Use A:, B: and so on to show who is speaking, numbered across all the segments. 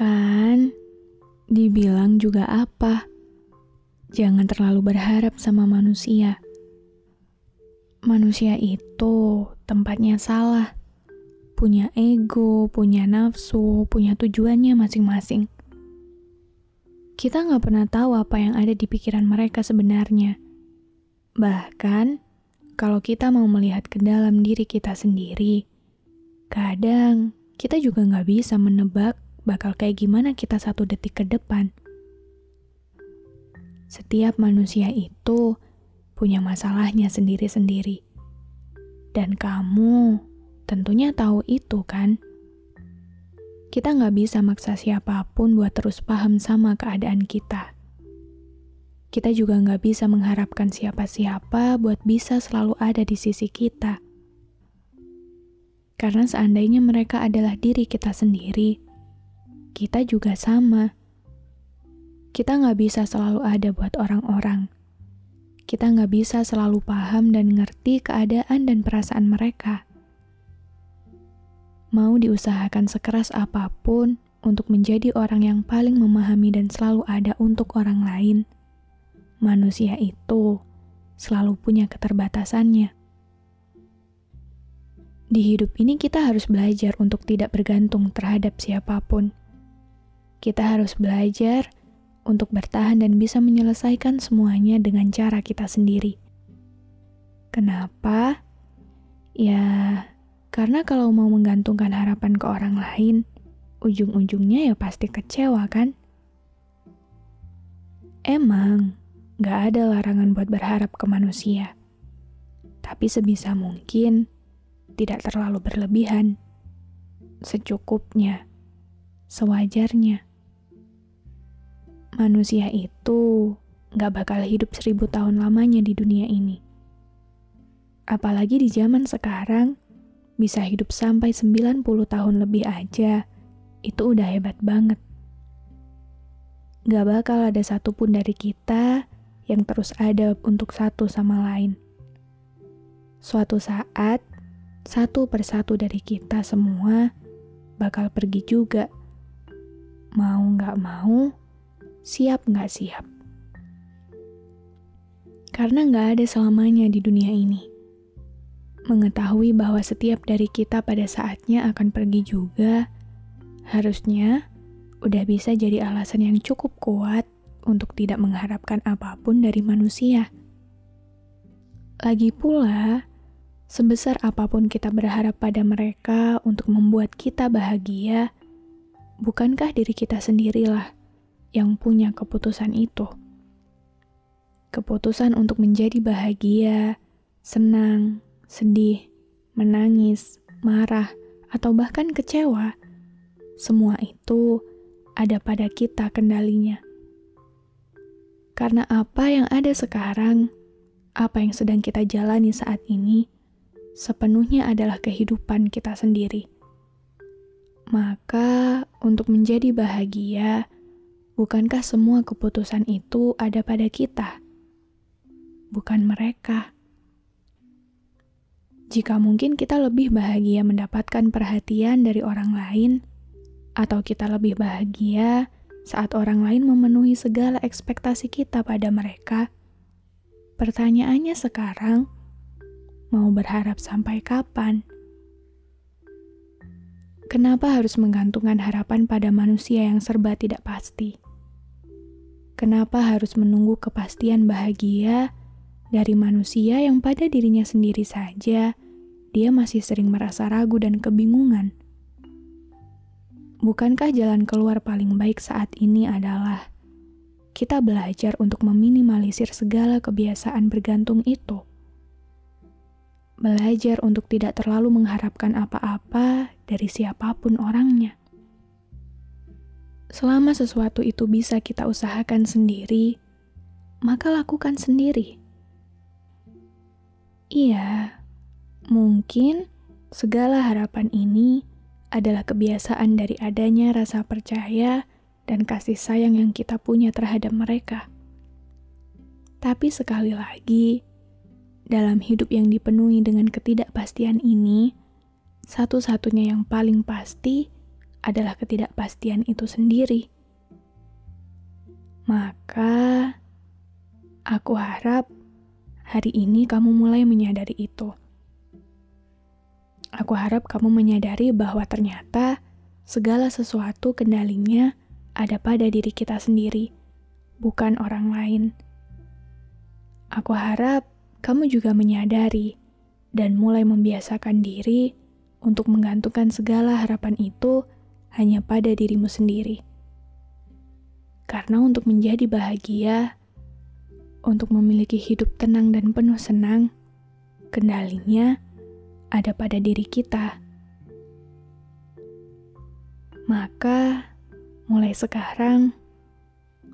A: Kan, dibilang juga apa? Jangan terlalu berharap sama manusia. Manusia itu tempatnya salah. Punya ego, punya nafsu, punya tujuannya masing-masing. Kita nggak pernah tahu apa yang ada di pikiran mereka sebenarnya. Bahkan, kalau kita mau melihat ke dalam diri kita sendiri, kadang kita juga nggak bisa menebak bakal kayak gimana kita satu detik ke depan. Setiap manusia itu punya masalahnya sendiri-sendiri. Dan kamu tentunya tahu itu kan? Kita nggak bisa maksa siapa pun buat terus paham sama keadaan kita. Kita juga nggak bisa mengharapkan siapa-siapa buat bisa selalu ada di sisi kita. Karena seandainya mereka adalah diri kita sendiri, kita juga sama. Kita nggak bisa selalu ada buat orang-orang. Kita nggak bisa selalu paham dan ngerti keadaan dan perasaan mereka. Mau diusahakan sekeras apa pun untuk menjadi orang yang paling memahami dan selalu ada untuk orang lain, manusia itu selalu punya keterbatasannya. Di hidup ini, kita harus belajar untuk tidak bergantung terhadap siapa pun kita harus belajar untuk bertahan dan bisa menyelesaikan semuanya dengan cara kita sendiri. Kenapa? Ya, karena kalau mau menggantungkan harapan ke orang lain, ujung-ujungnya ya pasti kecewa kan? Emang, gak ada larangan buat berharap ke manusia. Tapi sebisa mungkin, tidak terlalu berlebihan. Secukupnya, sewajarnya manusia itu gak bakal hidup seribu tahun lamanya di dunia ini. Apalagi di zaman sekarang, bisa hidup sampai 90 tahun lebih aja, itu udah hebat banget. Gak bakal ada satupun dari kita yang terus ada untuk satu sama lain. Suatu saat, satu persatu dari kita semua bakal pergi juga. Mau gak mau, siap nggak siap. Karena nggak ada selamanya di dunia ini. Mengetahui bahwa setiap dari kita pada saatnya akan pergi juga, harusnya udah bisa jadi alasan yang cukup kuat untuk tidak mengharapkan apa pun dari manusia. Lagi pula, sebesar apa pun kita berharap pada mereka untuk membuat kita bahagia, bukankah diri kita sendirilah yang punya keputusan itu. Keputusan untuk menjadi bahagia, senang, sedih, menangis, marah, atau bahkan kecewa, semua itu ada pada kita kendalinya. Karena apa yang ada sekarang, apa yang sedang kita jalani saat ini, sepenuhnya adalah kehidupan kita sendiri. Maka, untuk menjadi bahagia, Bukankah semua keputusan itu ada pada kita, bukan mereka? Jika mungkin kita lebih bahagia mendapatkan perhatian dari orang lain, atau kita lebih bahagia saat orang lain memenuhi segala ekspektasi kita pada mereka, pertanyaannya sekarang, mau berharap sampai kapan? Kenapa harus menggantungkan harapan pada manusia yang serba tidak pasti? Kenapa harus menunggu kepastian bahagia dari manusia yang pada dirinya sendiri saja dia masih sering merasa ragu dan kebingungan? Bukankah jalan keluar paling baik saat ini adalah kita belajar untuk meminimalisir segala kebiasaan bergantung itu? Belajar untuk tidak terlalu mengharapkan apa-apa dari siapa pun orangnya selama sesuatu itu bisa kita usahakan sendiri, maka lakukan sendiri. Iya, mungkin segala harapan ini adalah kebiasaan dari adanya rasa percaya dan kasih sayang yang kita punya terhadap mereka. Tapi sekali lagi, dalam hidup yang dipenuhi dengan ketidakpastian ini, satu-satunya yang paling pasti adalah ketidakpastian itu sendiri. Maka, aku harap hari ini kamu mulai menyadari itu. Aku harap kamu menyadari bahwa ternyata segala sesuatu kendalinya ada pada diri kita sendiri, bukan orang lain. Aku harap kamu juga menyadari dan mulai membiasakan diri untuk menggantungkan segala harapan itu hanya pada dirimu sendiri. Karena untuk menjadi bahagia, untuk memiliki hidup tenang dan penuh senang, kendalinya ada pada diri kita. Maka, mulai sekarang,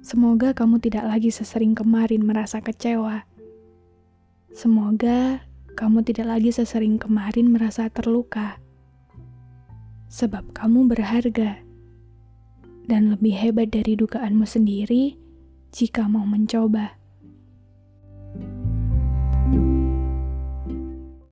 A: semoga kamu tidak lagi sesering kemarin merasa kecewa. Semoga kamu tidak lagi sesering kemarin merasa terluka sebab kamu berharga dan lebih hebat dari dugaanmu sendiri jika mau mencoba.